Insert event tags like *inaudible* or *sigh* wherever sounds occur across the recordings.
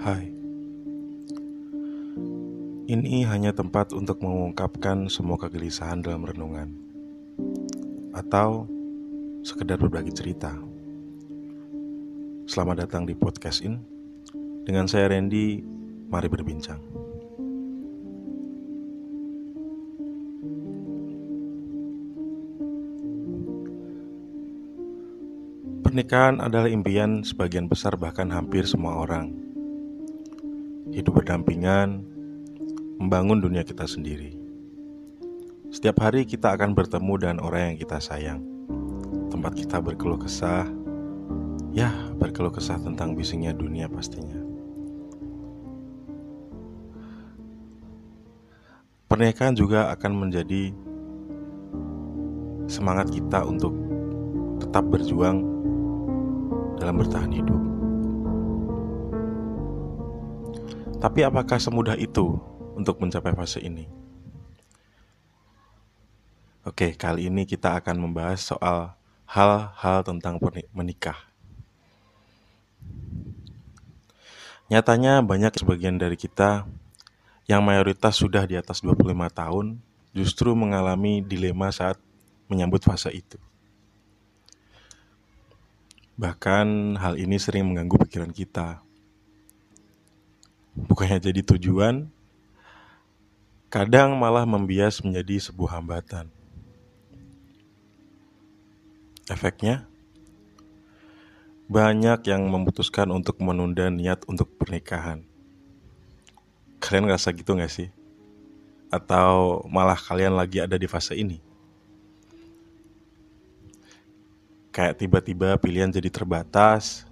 Hai, ini hanya tempat untuk mengungkapkan semua kegelisahan dalam renungan, atau sekedar berbagi cerita. Selamat datang di podcast ini. Dengan saya Randy, mari berbincang. Pernikahan adalah impian sebagian besar bahkan hampir semua orang. Hidup berdampingan, membangun dunia kita sendiri. Setiap hari kita akan bertemu dengan orang yang kita sayang. Tempat kita berkeluh kesah, ya berkeluh kesah tentang bisingnya dunia pastinya. Pernikahan juga akan menjadi semangat kita untuk tetap berjuang dalam bertahan hidup. Tapi apakah semudah itu untuk mencapai fase ini? Oke, kali ini kita akan membahas soal hal-hal tentang menikah. Nyatanya banyak sebagian dari kita yang mayoritas sudah di atas 25 tahun justru mengalami dilema saat menyambut fase itu. Bahkan hal ini sering mengganggu pikiran kita. Bukannya jadi tujuan, kadang malah membias menjadi sebuah hambatan. Efeknya, banyak yang memutuskan untuk menunda niat untuk pernikahan. Kalian ngerasa gitu gak sih? Atau malah kalian lagi ada di fase ini? kayak tiba-tiba pilihan jadi terbatas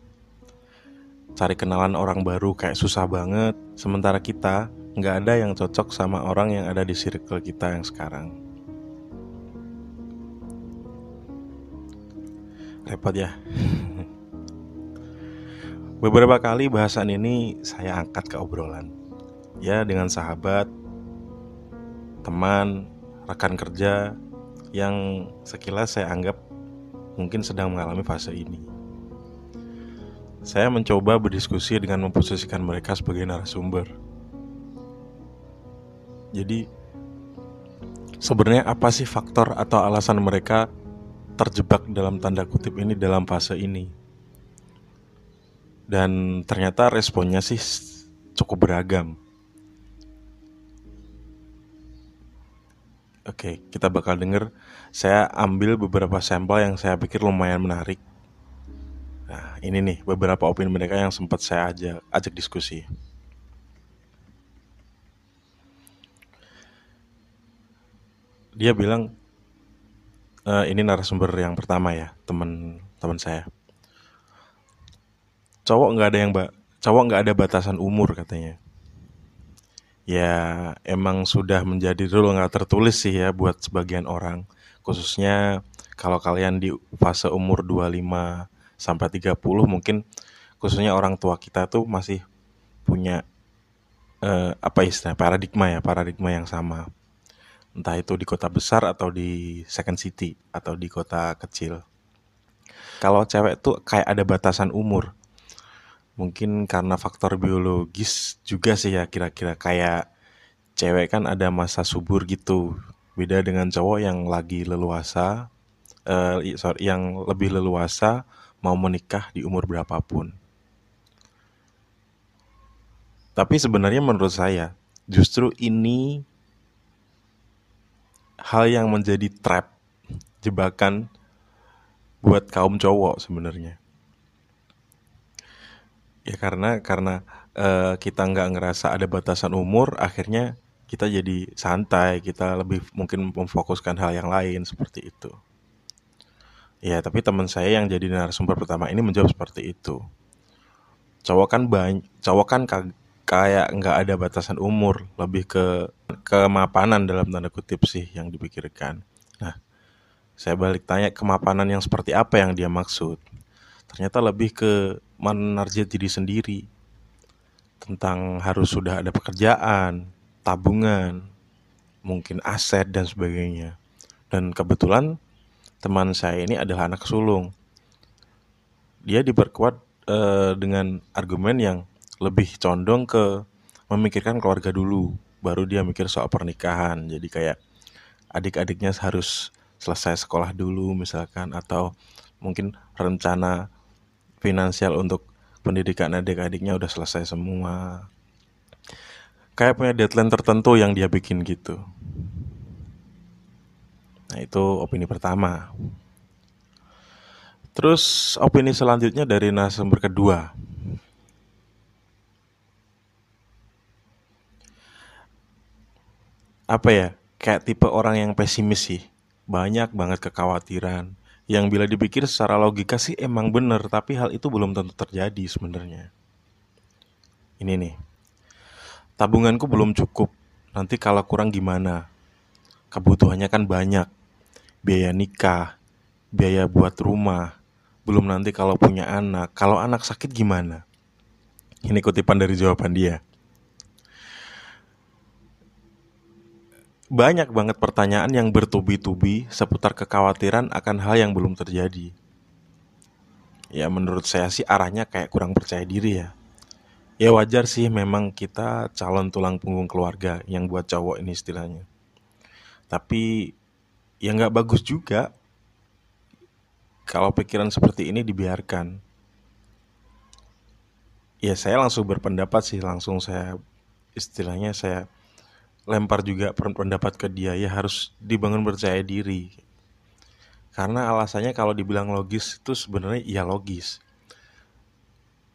cari kenalan orang baru kayak susah banget. Sementara kita nggak ada yang cocok sama orang yang ada di circle kita yang sekarang. Repot ya. *laughs* Beberapa kali bahasan ini saya angkat ke obrolan. Ya dengan sahabat teman rekan kerja yang sekilas saya anggap mungkin sedang mengalami fase ini. Saya mencoba berdiskusi dengan memposisikan mereka sebagai narasumber. Jadi, sebenarnya apa sih faktor atau alasan mereka terjebak dalam tanda kutip ini dalam fase ini? Dan ternyata responnya sih cukup beragam. Oke, kita bakal denger. Saya ambil beberapa sampel yang saya pikir lumayan menarik. Nah, ini nih beberapa opini mereka yang sempat saya ajak, ajak diskusi. Dia bilang, e, ini narasumber yang pertama ya, teman-teman saya. Cowok nggak ada yang mbak, cowok nggak ada batasan umur katanya ya emang sudah menjadi rule nggak tertulis sih ya buat sebagian orang khususnya kalau kalian di fase umur 25 sampai 30 mungkin khususnya orang tua kita tuh masih punya eh, apa istilah paradigma ya paradigma yang sama. Entah itu di kota besar atau di second city atau di kota kecil. Kalau cewek tuh kayak ada batasan umur. Mungkin karena faktor biologis juga sih ya kira-kira. Kayak cewek kan ada masa subur gitu. Beda dengan cowok yang lagi leluasa uh, sorry yang lebih leluasa mau menikah di umur berapapun tapi sebenarnya menurut saya justru ini hal yang menjadi trap jebakan buat kaum cowok sebenarnya Ya karena karena uh, kita nggak ngerasa ada batasan umur, akhirnya kita jadi santai, kita lebih mungkin memfokuskan hal yang lain seperti itu. Ya, tapi teman saya yang jadi narasumber pertama ini menjawab seperti itu. Cowok kan banyak, cowok kan kayak nggak ada batasan umur, lebih ke kemapanan dalam tanda kutip sih yang dipikirkan. Nah, saya balik tanya kemapanan yang seperti apa yang dia maksud. Ternyata lebih ke menarget diri sendiri tentang harus sudah ada pekerjaan, tabungan, mungkin aset dan sebagainya. Dan kebetulan teman saya ini adalah anak sulung. Dia diperkuat uh, dengan argumen yang lebih condong ke memikirkan keluarga dulu, baru dia mikir soal pernikahan. Jadi kayak adik-adiknya harus selesai sekolah dulu misalkan atau mungkin rencana finansial untuk pendidikan adik-adiknya udah selesai semua. Kayak punya deadline tertentu yang dia bikin gitu. Nah, itu opini pertama. Terus opini selanjutnya dari narasumber kedua. Apa ya? Kayak tipe orang yang pesimis sih. Banyak banget kekhawatiran. Yang bila dipikir secara logika sih emang bener, tapi hal itu belum tentu terjadi sebenarnya. Ini nih. Tabunganku belum cukup. Nanti kalau kurang gimana? Kebutuhannya kan banyak. Biaya nikah, biaya buat rumah, belum nanti kalau punya anak, kalau anak sakit gimana? Ini kutipan dari jawaban dia. Banyak banget pertanyaan yang bertubi-tubi seputar kekhawatiran akan hal yang belum terjadi. Ya menurut saya sih arahnya kayak kurang percaya diri ya. Ya wajar sih memang kita calon tulang punggung keluarga yang buat cowok ini istilahnya. Tapi ya nggak bagus juga. Kalau pikiran seperti ini dibiarkan. Ya saya langsung berpendapat sih langsung saya istilahnya saya lempar juga pendapat ke dia. Ya harus dibangun percaya diri. Karena alasannya kalau dibilang logis itu sebenarnya ya logis.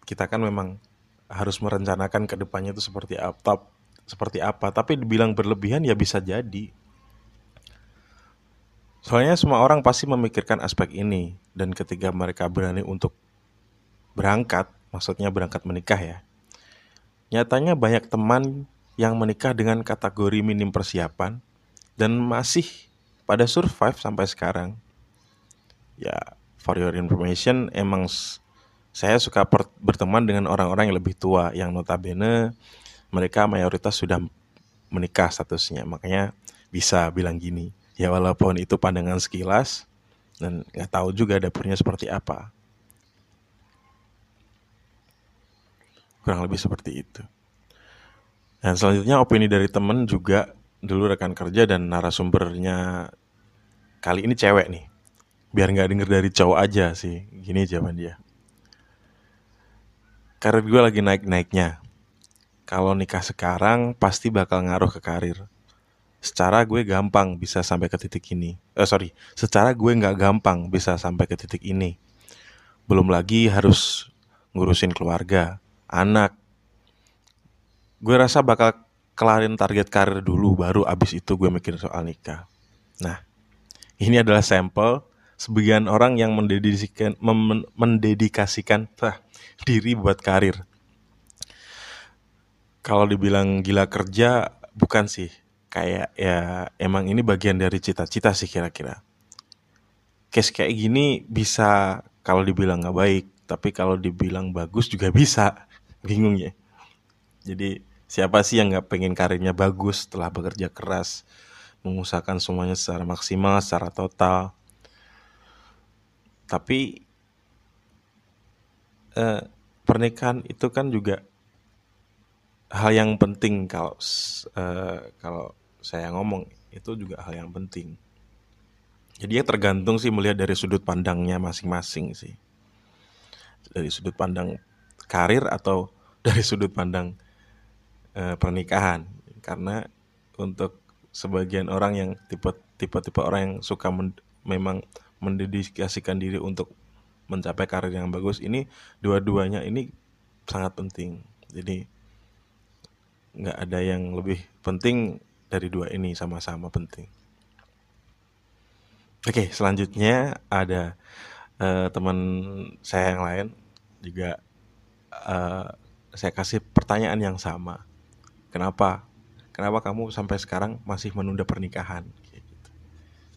Kita kan memang harus merencanakan ke depannya itu seperti apa seperti apa. Tapi dibilang berlebihan ya bisa jadi Soalnya semua orang pasti memikirkan aspek ini dan ketika mereka berani untuk berangkat, maksudnya berangkat menikah ya. Nyatanya banyak teman yang menikah dengan kategori minim persiapan dan masih pada survive sampai sekarang. Ya, for your information, emang saya suka berteman dengan orang-orang yang lebih tua yang notabene mereka mayoritas sudah menikah statusnya. Makanya bisa bilang gini, ya walaupun itu pandangan sekilas dan nggak tahu juga dapurnya seperti apa. Kurang lebih seperti itu. Dan selanjutnya opini dari temen juga dulu rekan kerja dan narasumbernya. Kali ini cewek nih. Biar nggak denger dari cowok aja sih. Gini jawaban dia. Karir gue lagi naik-naiknya. Kalau nikah sekarang pasti bakal ngaruh ke karir secara gue gampang bisa sampai ke titik ini. Eh sorry, secara gue nggak gampang bisa sampai ke titik ini. Belum lagi harus ngurusin keluarga, anak. Gue rasa bakal kelarin target karir dulu, baru abis itu gue mikir soal nikah. Nah, ini adalah sampel sebagian orang yang mendedikasikan, mendedikasikan tah, diri buat karir. Kalau dibilang gila kerja, bukan sih kayak ya emang ini bagian dari cita-cita sih kira-kira. Case kayak gini bisa kalau dibilang nggak baik, tapi kalau dibilang bagus juga bisa. *laughs* Bingung ya. Jadi siapa sih yang nggak pengen karirnya bagus setelah bekerja keras, mengusahakan semuanya secara maksimal, secara total. Tapi eh, pernikahan itu kan juga hal yang penting kalau uh, kalau saya ngomong itu juga hal yang penting. Jadi ya tergantung sih melihat dari sudut pandangnya masing-masing sih. Dari sudut pandang karir atau *laughs* dari sudut pandang e, pernikahan. Karena untuk sebagian orang yang tipe tipe tipe orang yang suka men, memang mendedikasikan diri untuk mencapai karir yang bagus ini dua-duanya ini sangat penting. Jadi nggak ada yang lebih penting dari dua ini sama-sama penting. Oke, selanjutnya ada uh, teman saya yang lain juga uh, saya kasih pertanyaan yang sama. Kenapa? Kenapa kamu sampai sekarang masih menunda pernikahan? Gitu.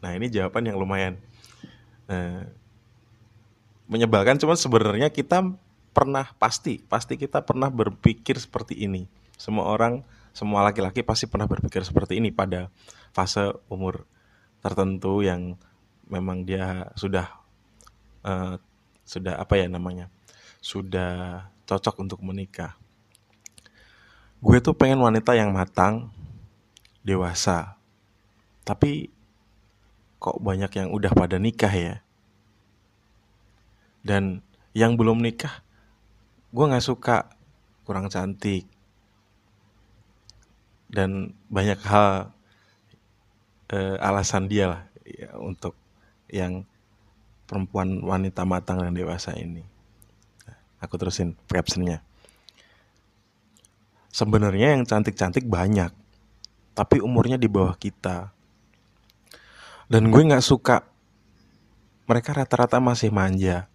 Nah ini jawaban yang lumayan uh, menyebalkan. Cuman sebenarnya kita pernah pasti, pasti kita pernah berpikir seperti ini. Semua orang semua laki-laki pasti pernah berpikir seperti ini pada fase umur tertentu yang memang dia sudah uh, sudah apa ya namanya sudah cocok untuk menikah gue tuh pengen wanita yang matang, dewasa. Tapi kok banyak yang udah pada nikah ya. Dan yang belum nikah, gue nggak suka, kurang cantik. Dan banyak hal eh, alasan dia lah ya, untuk yang perempuan wanita matang dan dewasa ini. Aku terusin captionnya. Sebenarnya yang cantik-cantik banyak, tapi umurnya di bawah kita. Dan gue nggak suka mereka rata-rata masih manja.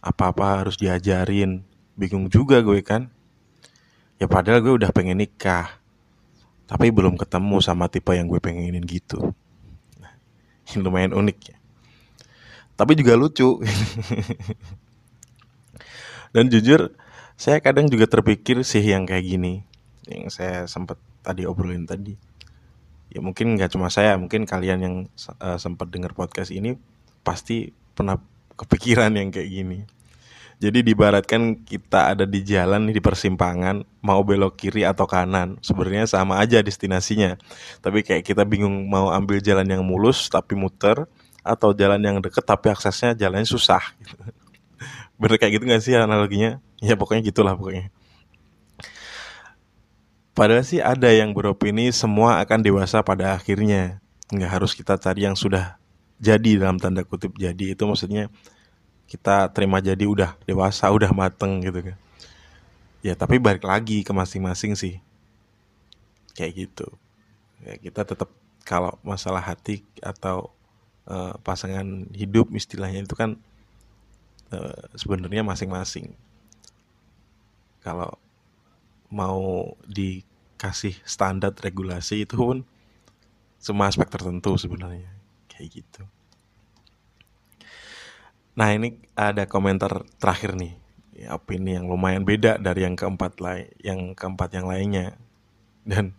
Apa-apa harus diajarin. Bingung juga gue kan. Ya padahal gue udah pengen nikah. Tapi belum ketemu sama tipe yang gue pengenin gitu. Ini lumayan unik ya. Tapi juga lucu. *laughs* Dan jujur, saya kadang juga terpikir sih yang kayak gini yang saya sempat tadi obrolin tadi ya mungkin nggak cuma saya mungkin kalian yang uh, sempat dengar podcast ini pasti pernah kepikiran yang kayak gini jadi dibaratkan kita ada di jalan di persimpangan mau belok kiri atau kanan sebenarnya sama aja destinasinya. Tapi kayak kita bingung mau ambil jalan yang mulus tapi muter atau jalan yang deket tapi aksesnya jalannya susah. *laughs* Bener kayak gitu gak sih analoginya? Ya pokoknya gitulah pokoknya. Padahal sih ada yang beropini semua akan dewasa pada akhirnya. Nggak harus kita cari yang sudah jadi dalam tanda kutip jadi. Itu maksudnya kita terima jadi udah dewasa, *laughs* udah mateng gitu kan. Ya tapi balik lagi ke masing-masing sih. Kayak gitu. Ya kita tetap kalau masalah hati atau uh, pasangan hidup istilahnya itu kan uh, sebenarnya masing-masing. Kalau mau dikasih standar regulasi itu pun semua aspek tertentu sebenarnya kayak gitu. Nah ini ada komentar terakhir nih. Ya, opini yang lumayan beda dari yang keempat lain yang keempat yang lainnya. Dan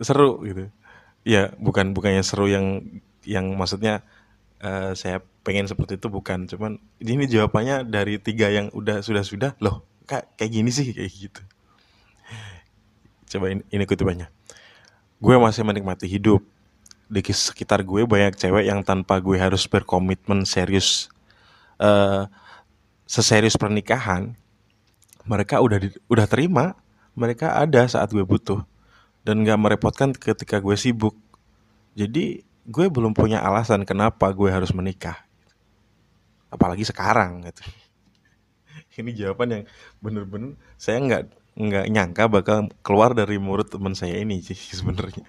seru gitu. Ya bukan bukannya seru yang yang maksudnya uh, saya pengen seperti itu bukan. Cuman ini jawabannya dari tiga yang udah sudah sudah. Loh kayak kayak gini sih kayak gitu. Coba ini, ini kutipannya. Gue masih menikmati hidup di sekitar gue banyak cewek yang tanpa gue harus berkomitmen serius uh, seserius pernikahan mereka udah di, udah terima mereka ada saat gue butuh. Dan gak merepotkan ketika gue sibuk. Jadi gue belum punya alasan kenapa gue harus menikah. Apalagi sekarang gitu. *laughs* Ini jawaban yang bener-bener saya nggak nggak nyangka bakal keluar dari mulut teman saya ini sih sebenarnya.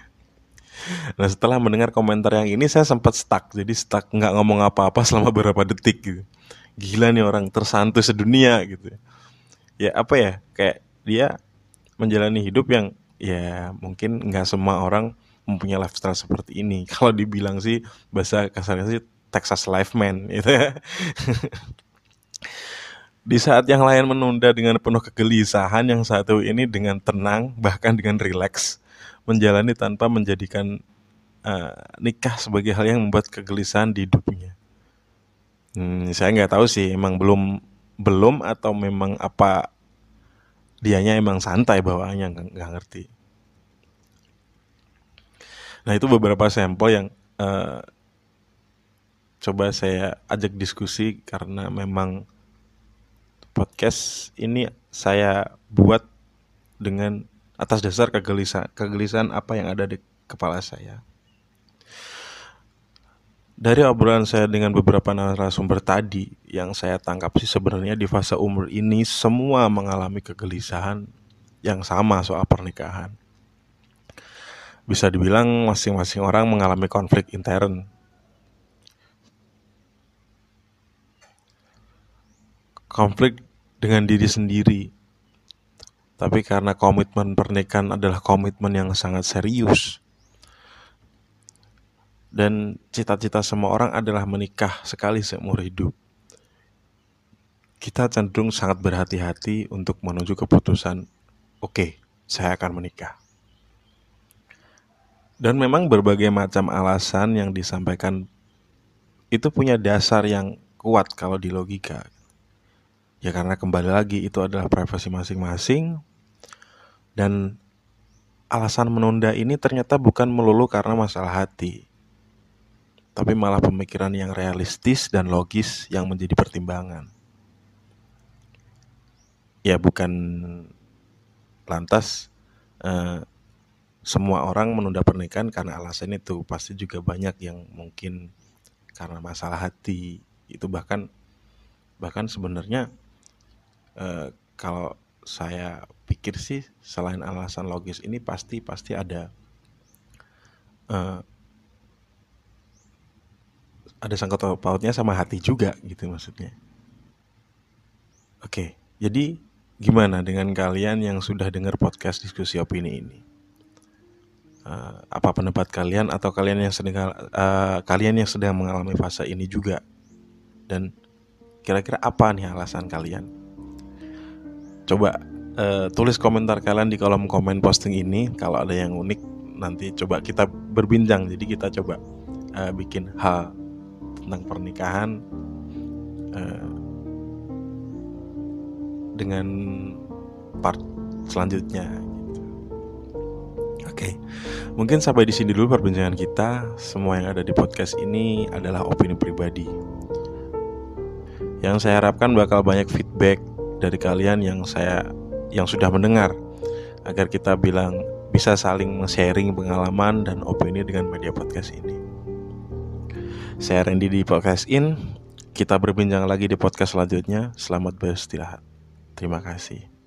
Nah setelah mendengar komentar yang ini saya sempat stuck jadi stuck nggak ngomong apa-apa selama beberapa detik gitu. Gila nih orang tersantuy sedunia gitu. Ya apa ya kayak dia menjalani hidup yang ya mungkin nggak semua orang mempunyai lifestyle seperti ini. *laughs* Kalau dibilang sih bahasa kasarnya sih Texas Life Man gitu ya. *laughs* Di saat yang lain menunda dengan penuh kegelisahan, yang satu ini dengan tenang, bahkan dengan rileks, menjalani tanpa menjadikan uh, nikah sebagai hal yang membuat kegelisahan di hidupnya. Hmm, saya nggak tahu sih, emang belum belum atau memang apa dianya emang santai bawaannya nggak ngerti. Nah itu beberapa sampel yang uh, coba saya ajak diskusi karena memang podcast ini saya buat dengan atas dasar kegelisahan kegelisahan apa yang ada di kepala saya. Dari obrolan saya dengan beberapa narasumber tadi yang saya tangkap sih sebenarnya di fase umur ini semua mengalami kegelisahan yang sama soal pernikahan. Bisa dibilang masing-masing orang mengalami konflik intern konflik dengan diri sendiri. Tapi karena komitmen pernikahan adalah komitmen yang sangat serius. Dan cita-cita semua orang adalah menikah sekali seumur hidup. Kita cenderung sangat berhati-hati untuk menuju keputusan, oke, okay, saya akan menikah. Dan memang berbagai macam alasan yang disampaikan itu punya dasar yang kuat kalau di logika. Ya karena kembali lagi itu adalah privasi masing-masing Dan alasan menunda ini ternyata bukan melulu karena masalah hati, tapi malah pemikiran yang realistis dan logis yang menjadi pertimbangan. Ya bukan lantas eh, semua orang menunda pernikahan karena alasan itu pasti juga banyak yang mungkin karena masalah hati itu bahkan bahkan sebenarnya eh, kalau saya pikir sih selain alasan logis ini pasti pasti ada uh, ada sangkut pautnya sama hati juga gitu maksudnya. Oke, jadi gimana dengan kalian yang sudah dengar podcast diskusi opini ini? Uh, apa pendapat kalian atau kalian yang sedang uh, kalian yang sedang mengalami fase ini juga? Dan kira-kira apa nih alasan kalian? Coba uh, tulis komentar kalian di kolom komen posting ini. Kalau ada yang unik, nanti coba kita berbincang. Jadi kita coba uh, bikin hal tentang pernikahan uh, dengan part selanjutnya. Gitu. Oke, okay. mungkin sampai di sini dulu perbincangan kita. Semua yang ada di podcast ini adalah opini pribadi. Yang saya harapkan bakal banyak feedback dari kalian yang saya yang sudah mendengar agar kita bilang bisa saling sharing pengalaman dan opini dengan media podcast ini. Saya Randy di Podcast In. Kita berbincang lagi di podcast selanjutnya. Selamat beristirahat. Terima kasih.